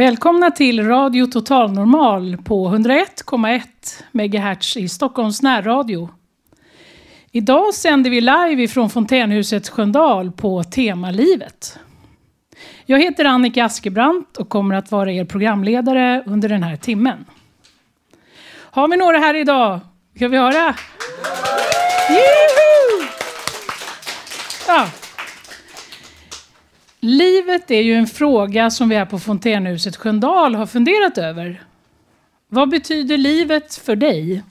Välkomna till Radio Total Normal på 101,1 MHz i Stockholms närradio. Idag sänder vi live ifrån Fontänhuset Sköndal på temalivet. Jag heter Annika Askebrandt och kommer att vara er programledare under den här timmen. Har vi några här idag? Ska vi höra? Juhu! Ja, Livet är ju en fråga som vi här på Fontänhuset Sköndal har funderat över. Vad betyder livet för dig?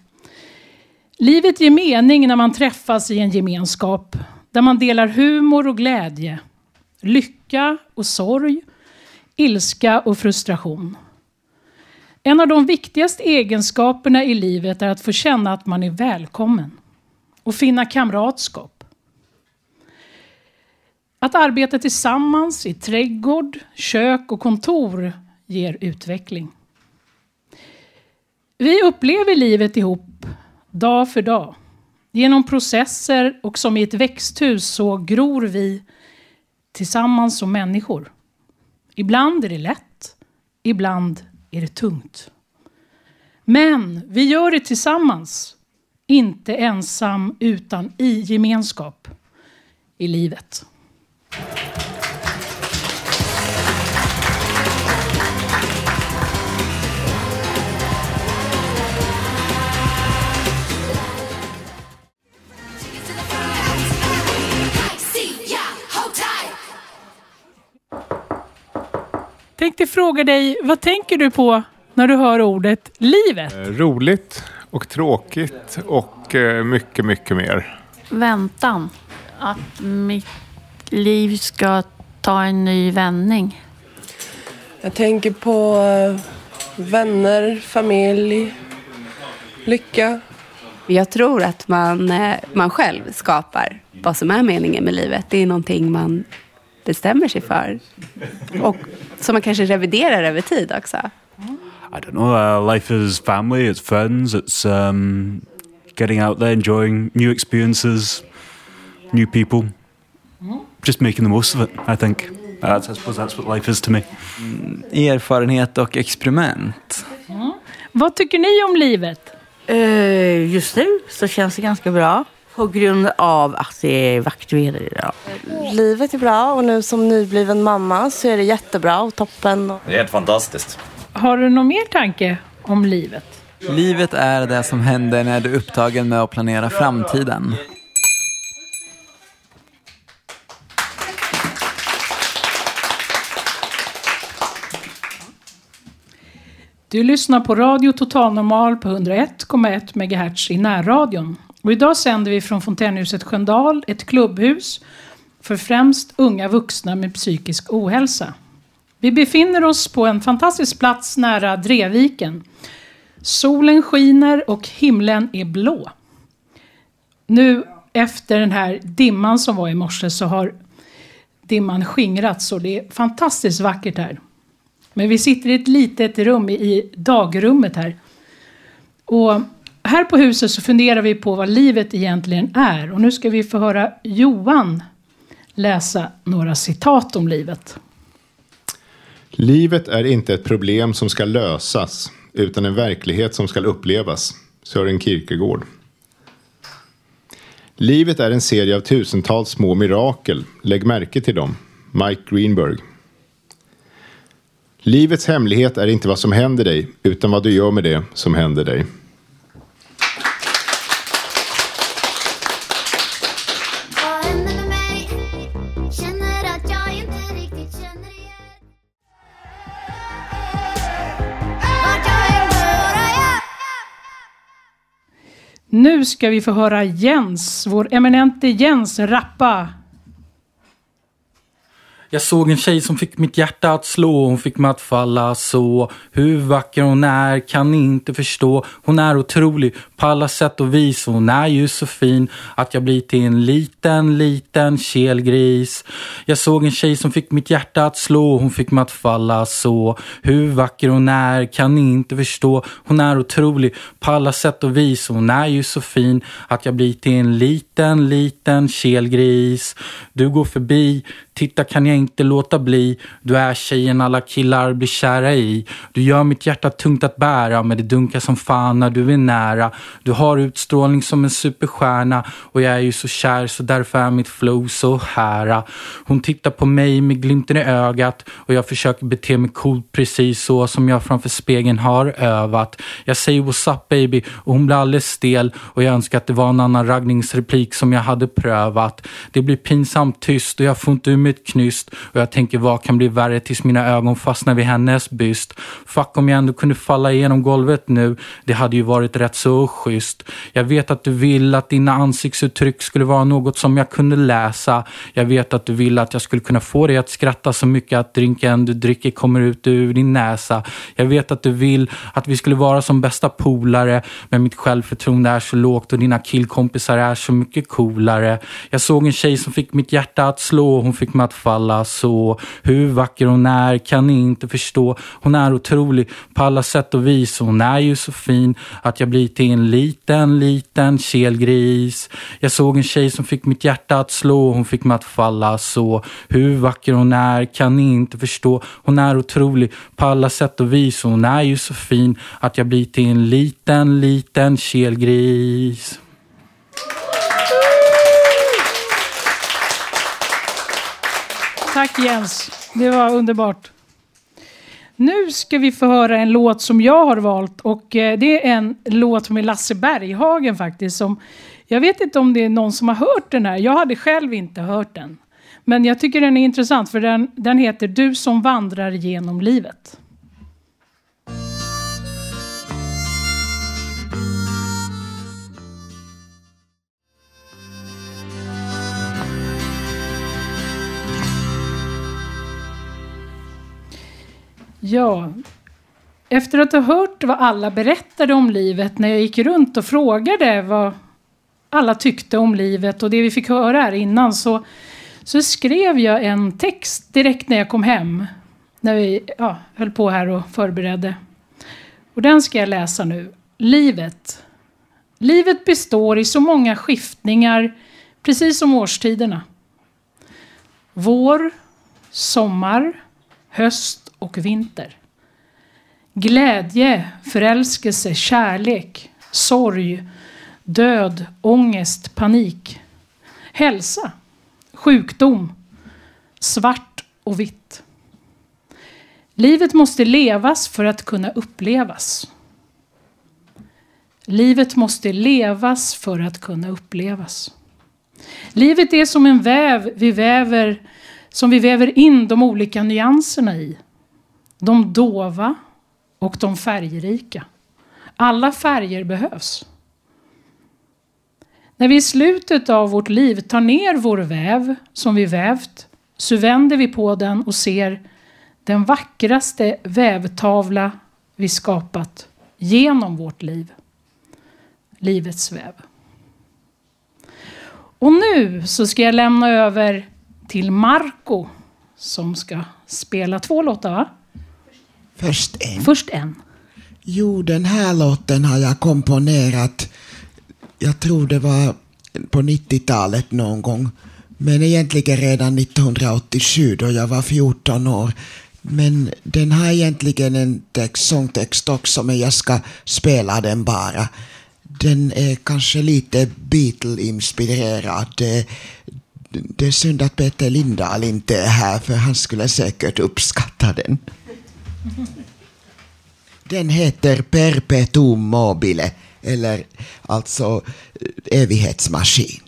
Livet ger mening när man träffas i en gemenskap där man delar humor och glädje, lycka och sorg, ilska och frustration. En av de viktigaste egenskaperna i livet är att få känna att man är välkommen och finna kamratskap. Att arbeta tillsammans i trädgård, kök och kontor ger utveckling. Vi upplever livet ihop, dag för dag. Genom processer och som i ett växthus så gror vi tillsammans som människor. Ibland är det lätt, ibland är det tungt. Men vi gör det tillsammans, inte ensam utan i gemenskap i livet. Tänkte fråga dig, vad tänker du på när du hör ordet livet? Eh, roligt och tråkigt och eh, mycket, mycket mer. Väntan. Att mitt liv ska ta en ny vändning. Jag tänker på eh, vänner, familj, lycka. Jag tror att man, man själv skapar vad som är meningen med livet. Det är någonting man bestämmer sig för. Och som man kanske reviderar över tid också. I don't know. Uh, life is family, it's friends, it's um, getting out there, enjoying new experiences, new people. Just making the most of it, I think. Uh, I suppose that's what life is to me. Mm, erfarenhet och experiment. Mm. Vad tycker ni om livet? Uh, just nu så känns det ganska bra. På grund av att det är vackert väder idag. Livet är bra och nu som nybliven mamma så är det jättebra och toppen. Det är helt fantastiskt. Har du någon mer tanke om livet? Livet är det som händer när du är upptagen med att planera framtiden. Du lyssnar på Radio Total Normal på 101,1 MHz i närradion. Och idag sänder vi från Fontänhuset Sköndal, ett klubbhus för främst unga vuxna med psykisk ohälsa. Vi befinner oss på en fantastisk plats nära Dreviken. Solen skiner och himlen är blå. Nu efter den här dimman som var i morse så har dimman skingrats och det är fantastiskt vackert här. Men vi sitter i ett litet rum i dagrummet här. Och här på huset så funderar vi på vad livet egentligen är. Och nu ska vi få höra Johan läsa några citat om livet. Livet är inte ett problem som ska lösas, utan en verklighet som ska upplevas. Sören Kierkegaard. Livet är en serie av tusentals små mirakel. Lägg märke till dem. Mike Greenberg. Livets hemlighet är inte vad som händer dig, utan vad du gör med det som händer dig. Nu ska vi få höra Jens, vår eminente Jens rappa. Jag såg en tjej som fick mitt hjärta att slå, hon fick mig att falla så. Hur vacker hon är kan ni inte förstå. Hon är otrolig på alla sätt och vis. Hon är ju så fin att jag blir till en liten, liten kelgris. Jag såg en tjej som fick mitt hjärta att slå, hon fick mig att falla så. Hur vacker hon är kan ni inte förstå. Hon är otrolig på alla sätt och vis. Hon är ju så fin att jag blir till en liten, liten kelgris. Du går förbi Titta kan jag inte låta bli. Du är tjejen alla killar blir kära i. Du gör mitt hjärta tungt att bära men det dunkar som fan när du är nära. Du har utstrålning som en superstjärna och jag är ju så kär så därför är mitt flow så här. Hon tittar på mig med glimten i ögat och jag försöker bete mig coolt precis så som jag framför spegeln har övat. Jag säger what's up baby och hon blir alldeles stel och jag önskar att det var en annan raggningsreplik som jag hade prövat. Det blir pinsamt tyst och jag får inte ur mig ett knyst och jag tänker vad kan bli värre tills mina ögon fastnar vid hennes byst. Fuck om jag ändå kunde falla igenom golvet nu. Det hade ju varit rätt så schysst. Jag vet att du vill att dina ansiktsuttryck skulle vara något som jag kunde läsa. Jag vet att du vill att jag skulle kunna få dig att skratta så mycket att drinken du dricker kommer ut ur din näsa. Jag vet att du vill att vi skulle vara som bästa polare men mitt självförtroende är så lågt och dina killkompisar är så mycket coolare. Jag såg en tjej som fick mitt hjärta att slå. Hon fick mig att falla så. Hur vacker hon är kan ni inte förstå. Hon är otrolig på alla sätt och vis. Hon är ju så fin att jag blir till en liten, liten kelgris. Jag såg en tjej som fick mitt hjärta att slå. Hon fick mig att falla så. Hur vacker hon är kan ni inte förstå. Hon är otrolig på alla sätt och vis. Hon är ju så fin att jag blir till en liten, liten kelgris. Tack Jens, det var underbart. Nu ska vi få höra en låt som jag har valt och eh, det är en låt med Lasse Berghagen faktiskt. Som, jag vet inte om det är någon som har hört den här, jag hade själv inte hört den. Men jag tycker den är intressant för den, den heter Du som vandrar genom livet. Ja, efter att ha hört vad alla berättade om livet när jag gick runt och frågade vad alla tyckte om livet och det vi fick höra här innan så, så skrev jag en text direkt när jag kom hem. När vi ja, höll på här och förberedde. Och den ska jag läsa nu. Livet. Livet består i så många skiftningar, precis som årstiderna. Vår, sommar, höst och vinter. Glädje, förälskelse, kärlek, sorg, död, ångest, panik. Hälsa, sjukdom, svart och vitt. Livet måste levas för att kunna upplevas. Livet måste levas för att kunna upplevas. Livet är som en väv vi väver, som vi väver in de olika nyanserna i de dova och de färgrika. Alla färger behövs. När vi i slutet av vårt liv tar ner vår väv som vi vävt så vänder vi på den och ser den vackraste vävtavla vi skapat genom vårt liv. Livets väv. Och nu så ska jag lämna över till Marco som ska spela två låtar va? Först en. Först en. Jo, den här låten har jag komponerat, jag tror det var på 90-talet någon gång. Men egentligen redan 1987 då jag var 14 år. Men den har egentligen en text, sångtext också, men jag ska spela den bara. Den är kanske lite Beatle-inspirerad. Det, det är synd att Peter Lindahl inte är här, för han skulle säkert uppskatta den. Den heter Perpetuum mobile, eller alltså eh, evighetsmaskin.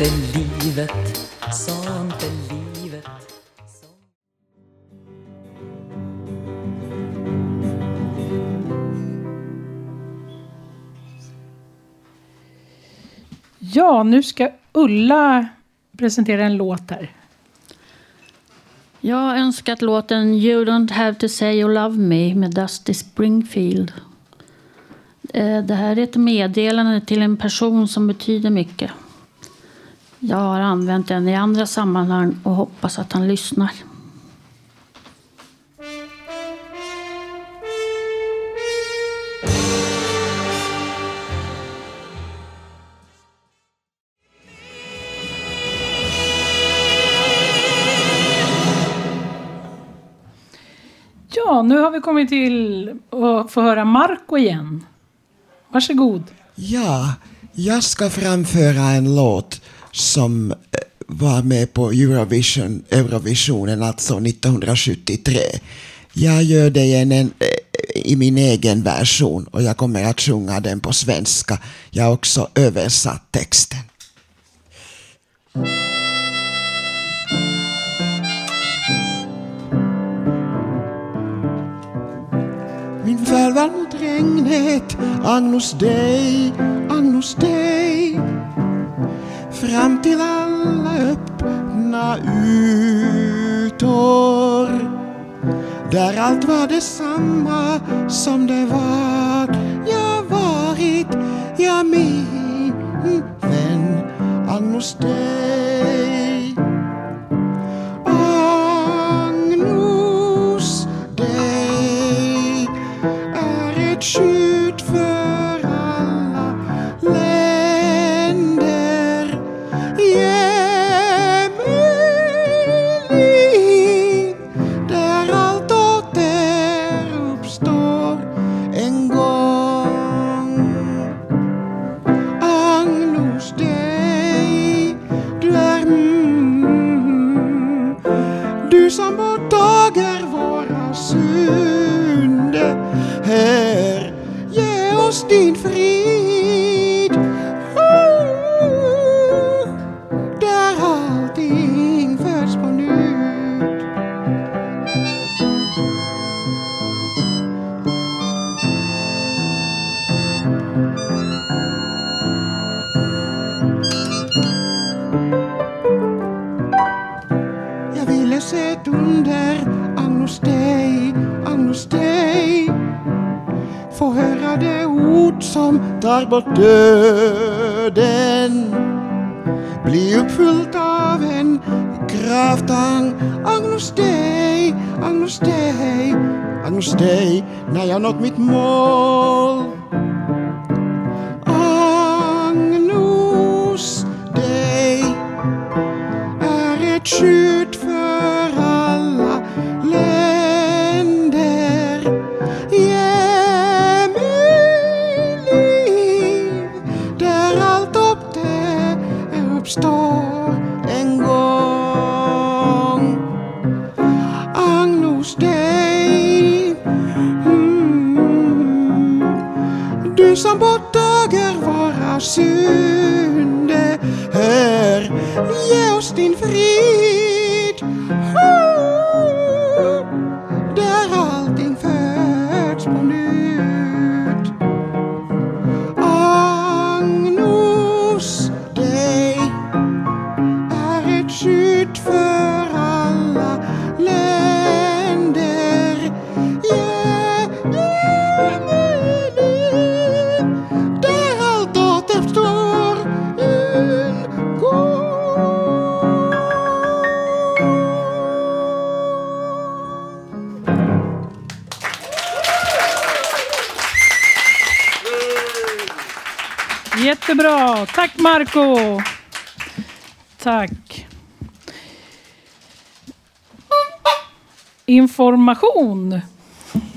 Är livet, sånt är livet. Ja, nu ska Ulla presentera en låt här. Jag har önskat låten You don't have to say you love me med Dusty Springfield. Eh, Det här är ett meddelande till en person som betyder mycket. Jag har använt den i andra sammanhang och hoppas att han lyssnar. Ja, nu har vi kommit till att få höra Marco igen. Varsågod. Ja, jag ska framföra en låt som eh, var med på Eurovision, Eurovisionen, alltså 1973. Jag gör det i, en, eh, i min egen version och jag kommer att sjunga den på svenska. Jag har också översatt texten. Min färd mot regnet, Agnus Dei, Agnus Dei. Fram till alla öppna ytor. Där allt var detsamma som det var jag varit, jag min vän annos dig. Agnos dig är ett skydd för det ord som tar bort döden. Bli uppfyllt av en kraftang. Agnus Dei, Agnus Dei, Agnus Dei, när jag nått mitt mål. Marco. Tack. Information.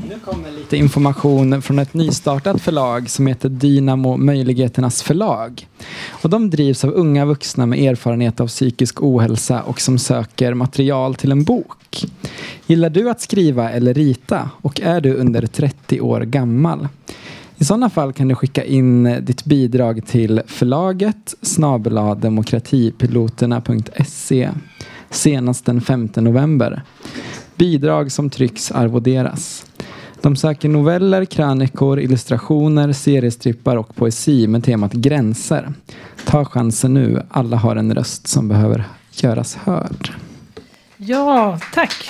Nu kommer lite information från ett nystartat förlag som heter Dynamo Möjligheternas förlag. Och de drivs av unga vuxna med erfarenhet av psykisk ohälsa och som söker material till en bok. Gillar du att skriva eller rita och är du under 30 år gammal? I sådana fall kan du skicka in eh, ditt bidrag till förlaget snabela demokratipiloterna.se senast den 5 november. Bidrag som trycks arvoderas. De söker noveller, krönikor, illustrationer, seriestrippar och poesi med temat gränser. Ta chansen nu. Alla har en röst som behöver göras hörd. Ja, tack.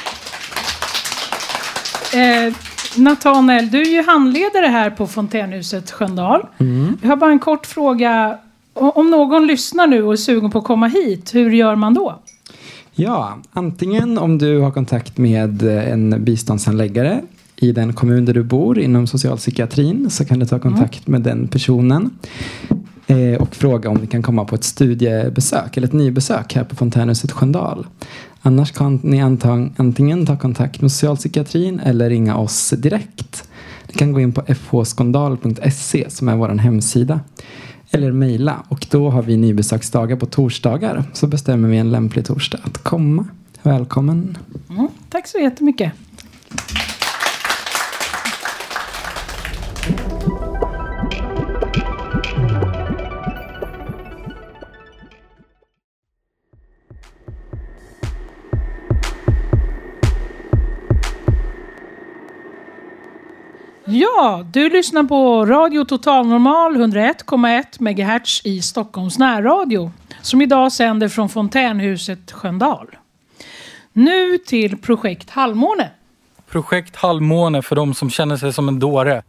Eh, Nathanael, du är ju handledare här på Fontänhuset Sköndal. Mm. Jag har bara en kort fråga. Om någon lyssnar nu och är sugen på att komma hit, hur gör man då? Ja, antingen om du har kontakt med en biståndshandläggare i den kommun där du bor inom socialpsykiatrin så kan du ta kontakt med den personen eh, och fråga om ni kan komma på ett studiebesök eller ett nybesök här på Fontänhuset Sköndal. Annars kan ni antingen ta kontakt med socialpsykiatrin eller ringa oss direkt. Ni kan gå in på fhskandal.se som är vår hemsida eller mejla och då har vi nybesöksdagar på torsdagar så bestämmer vi en lämplig torsdag att komma. Välkommen! Mm, tack så jättemycket. Ja, du lyssnar på Radio Total Normal 101,1 MHz i Stockholms närradio som idag sänder från Fontänhuset Sköndal. Nu till projekt Halvmåne. Projekt Halvmåne för de som känner sig som en dåre.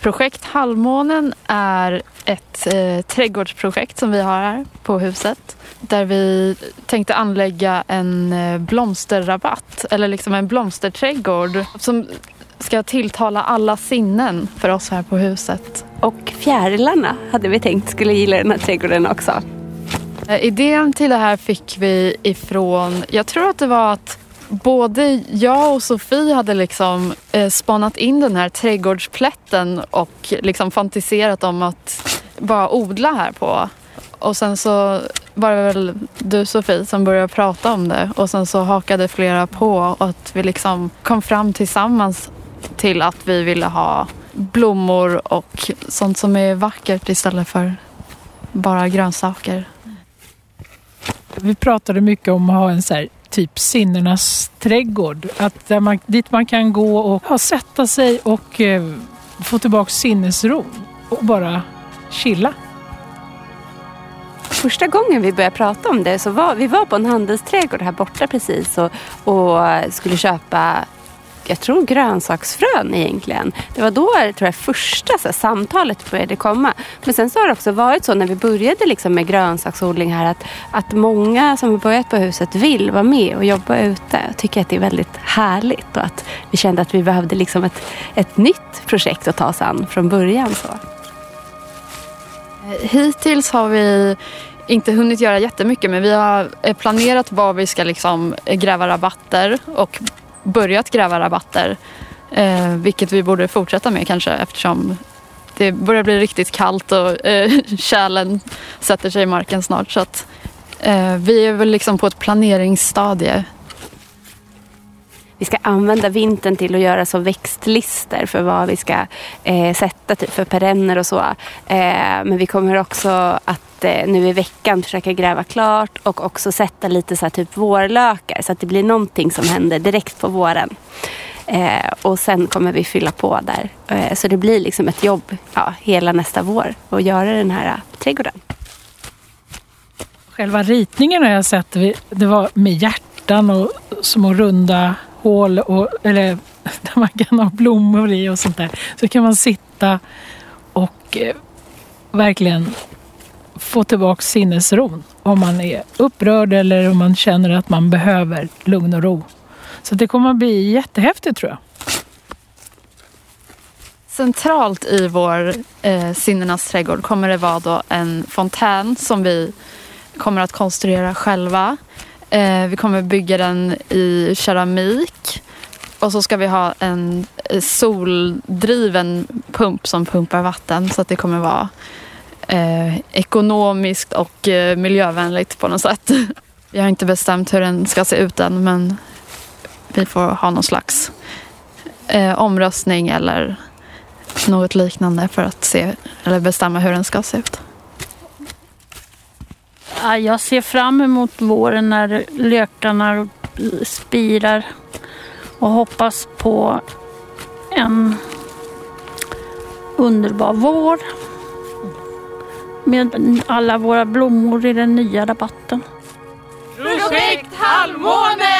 Projekt Halvmånen är ett eh, trädgårdsprojekt som vi har här på huset. Där vi tänkte anlägga en eh, blomsterrabatt, eller liksom en blomsterträdgård som ska tilltala alla sinnen för oss här på huset. Och fjärilarna hade vi tänkt skulle gilla den här trädgården också. Eh, Idén till det här fick vi ifrån, jag tror att det var att både jag och Sofie hade liksom eh, spanat in den här trädgårdsplätten och liksom fantiserat om att bara odla här på. Och sen så var det väl du Sofie som började prata om det och sen så hakade flera på och att vi liksom kom fram tillsammans till att vi ville ha blommor och sånt som är vackert istället för bara grönsaker. Vi pratade mycket om att ha en så här, typ sinnenas trädgård. Att där man, dit man kan gå och ja, sätta sig och eh, få tillbaka sinnesro och bara chilla. Första gången vi började prata om det så var vi var på en handelsträdgård här borta precis och, och skulle köpa jag tror grönsaksfrön egentligen. Det var då tror jag, första så här, samtalet började komma. Men sen så har det också varit så när vi började liksom med grönsaksodling här att, att många som har börjat på huset vill vara med och jobba ute. Jag tycker att det är väldigt härligt och att vi kände att vi behövde liksom ett, ett nytt projekt att ta oss an från början. Så. Eh, hittills har vi inte hunnit göra jättemycket men vi har eh, planerat var vi ska liksom eh, gräva rabatter och börjat gräva rabatter. Eh, vilket vi borde fortsätta med kanske eftersom det börjar bli riktigt kallt och eh, kärlen sätter sig i marken snart. Så att, eh, vi är väl liksom på ett planeringsstadie. Vi ska använda vintern till att göra så växtlister för vad vi ska eh, sätta typ för perenner och så. Eh, men vi kommer också att eh, nu i veckan försöka gräva klart och också sätta lite så här, typ vårlökar så att det blir någonting som händer direkt på våren. Eh, och sen kommer vi fylla på där. Eh, så det blir liksom ett jobb ja, hela nästa vår att göra den här eh, trädgården. Själva ritningen har jag sett, det var med hjärtan och små runda hål och, eller, där man kan ha blommor i och sånt där. Så kan man sitta och eh, verkligen få tillbaka sinnesron om man är upprörd eller om man känner att man behöver lugn och ro. Så det kommer att bli jättehäftigt tror jag. Centralt i vår eh, sinnenas trädgård kommer det vara då en fontän som vi kommer att konstruera själva. Eh, vi kommer bygga den i keramik och så ska vi ha en eh, soldriven pump som pumpar vatten så att det kommer vara eh, ekonomiskt och eh, miljövänligt på något sätt. Vi har inte bestämt hur den ska se ut än men vi får ha någon slags eh, omröstning eller något liknande för att se eller bestämma hur den ska se ut. Ja, Jag ser fram emot våren när lökarna spirar och hoppas på en underbar vår med alla våra blommor i den nya rabatten. Projekt Halvmåne!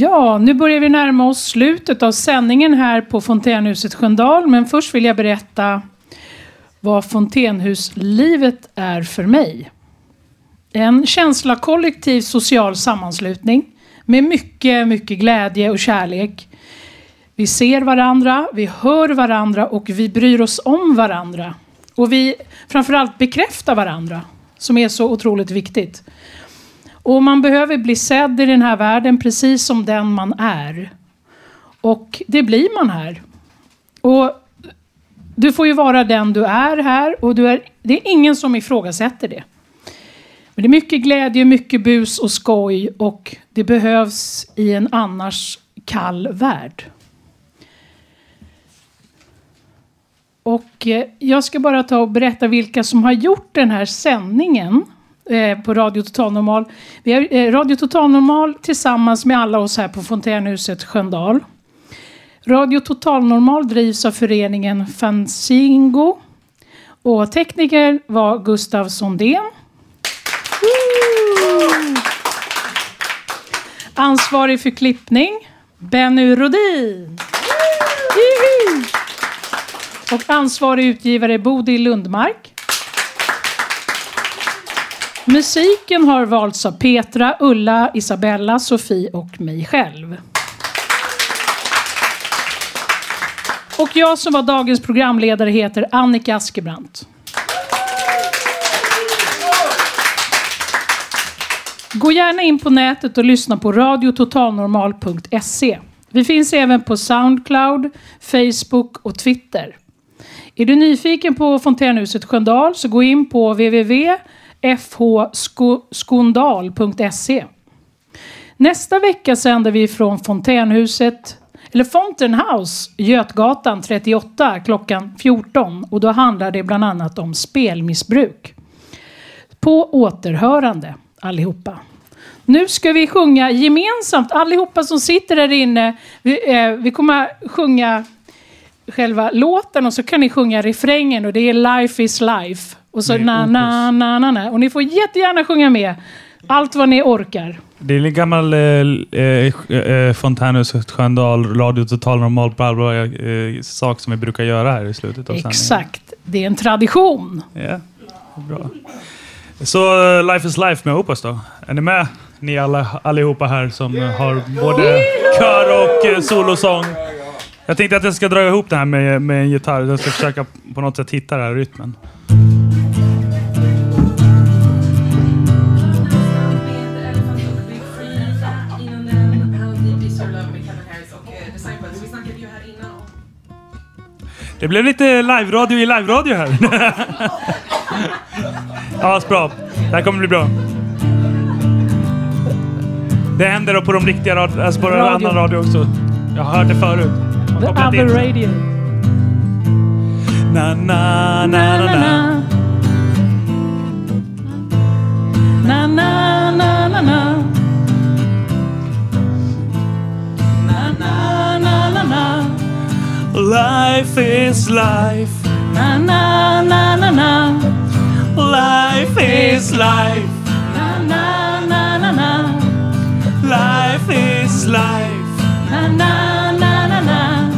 Ja, nu börjar vi närma oss slutet av sändningen här på Fontänhuset Sköndal. Men först vill jag berätta vad Fontänhuslivet är för mig. En känsla-kollektiv social sammanslutning med mycket, mycket glädje och kärlek. Vi ser varandra, vi hör varandra och vi bryr oss om varandra. Och vi framförallt bekräftar varandra, som är så otroligt viktigt. Och man behöver bli sedd i den här världen precis som den man är. Och det blir man här. Och du får ju vara den du är här och du är, det är ingen som ifrågasätter det. Men det är mycket glädje, mycket bus och skoj och det behövs i en annars kall värld. Och eh, jag ska bara ta och berätta vilka som har gjort den här sändningen eh, på Radio Total Normal. Vi har eh, Radio Total Normal tillsammans med alla oss här på Fontänhuset Sköndal. Radio Total Normal drivs av föreningen Fanzingo. Och tekniker var Gustav Sondén. Ansvarig för klippning, Benny Rodin. Och ansvarig utgivare Bodil Lundmark. Musiken har valts av Petra, Ulla, Isabella, Sofie och mig själv. Och jag som var dagens programledare heter Annika Askebrandt. Gå gärna in på nätet och lyssna på radiototalnormal.se. Vi finns även på Soundcloud, Facebook och Twitter. Är du nyfiken på Fontänhuset Sköndal så gå in på www fhskondal.se. Nästa vecka sänder vi från Fontänhuset, eller Fountain House, Götgatan 38 klockan 14 och då handlar det bland annat om spelmissbruk. På återhörande allihopa. Nu ska vi sjunga gemensamt, allihopa som sitter där inne. Vi, eh, vi kommer sjunga själva låten och så kan ni sjunga refrängen och det är Life is life. Och så na na na na na. Och ni får jättegärna sjunga med. Allt vad ni orkar. Det är en gammal eh, eh, eh, Fontänhuset Sköndal Radio Total Normal på allvar eh, sak som vi brukar göra här i slutet av sändningen. Exakt. Det är en tradition. Ja, bra. Så eh, Life is Life med Opus då. Är ni med? Ni alla, allihopa här som eh, har både kör och eh, solosång. Jag tänkte att jag ska dra ihop det här med, med en gitarr. Jag ska försöka på något sätt hitta den här rytmen. Det blev lite live-radio i live-radio här. ja, bra. Det här kommer bli bra. Det händer då på de riktiga radio, alltså på Radio. annan radio också. Jag det förut. The other in. radio. Na, na, na, na, na. Na na na Life is life. Na na na na na. Life is life. Na na na na na. Life is life. Na na na na na.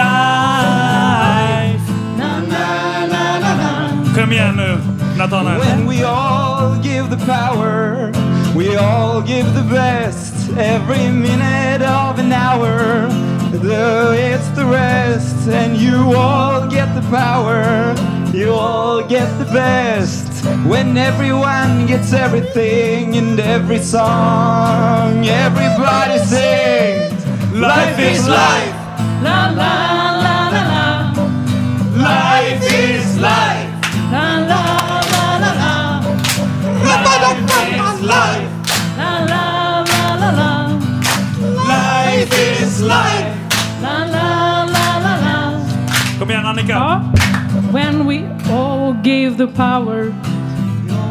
Life. Na na na na na. Kom igen nu, Nathanael. When we all give the power, we all give the best. Every minute of an hour, though it's the rest. And you all get the power, you all get the best. when everyone gets everything and every song everybody sings. Life is life. La la When we all give the power,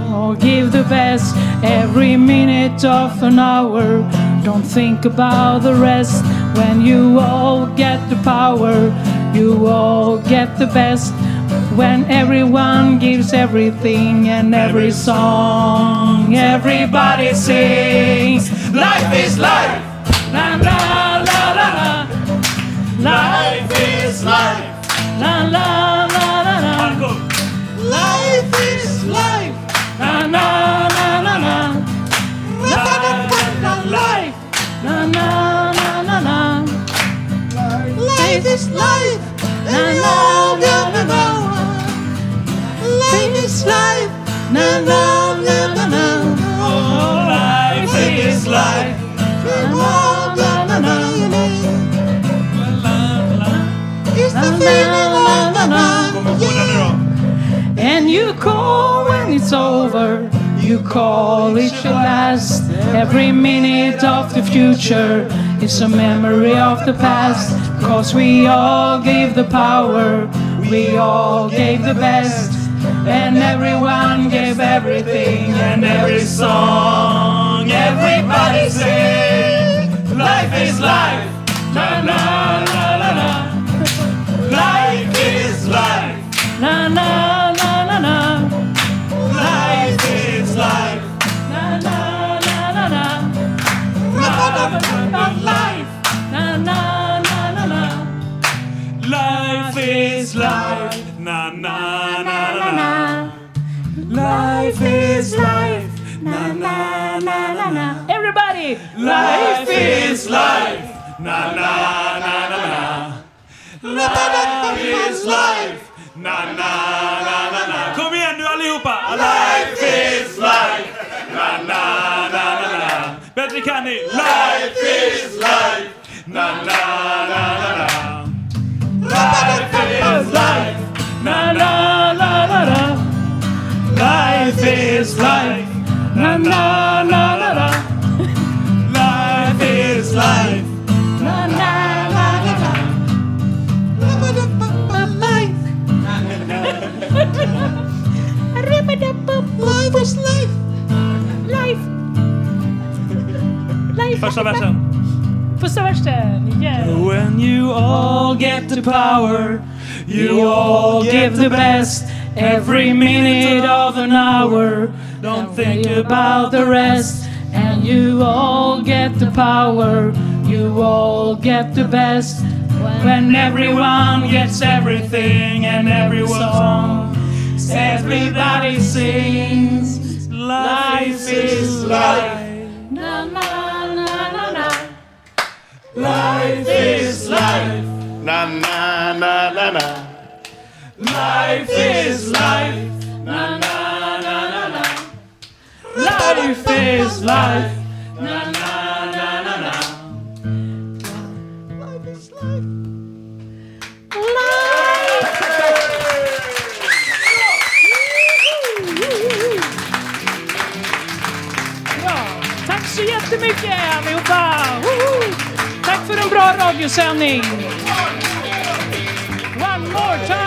all give the best every minute of an hour. Don't think about the rest. When you all get the power, you all get the best. When everyone gives everything and every song, everybody sings. Life is life. La la la la la. Life is life la la la la la. Life is life. Na na na na na. Life is. Life. Na na na na na. Life is life. Na na na na na. Life is life. Na na. It's over. You call it should last. Every minute of the future is a memory of the past. Cause we all gave the power. We all gave the best. And everyone gave everything. And every song, everybody sing. Life is life. La la la la la. Life is life. Na na life. Na na na na na. Life is life. Na na na na na. Everybody. Life is life. Na na na na na. Life is life. Na na na na na. Kom igen nu allihopa. Life is life. Na na na na na. Bättre kan ni. Life is life. Na na na na na. Life. Na na na na na. Life is life. Na na na na na. Life is life. Life. Life. Första versen. Första versen. Yeah. When you all get the power, You all give the best every minute of an hour. Don't think about the rest. And you all get the power. You all get the best. When everyone gets everything and every song, everybody sings. Life is life. Na na na na na. Life is life. Na na na na na. Life is life. Na na. Life is life. Na na na na na. Life is life. Ja, tack så jättemycket allihopa! Woho! Tack för en bra radiosändning! One more time!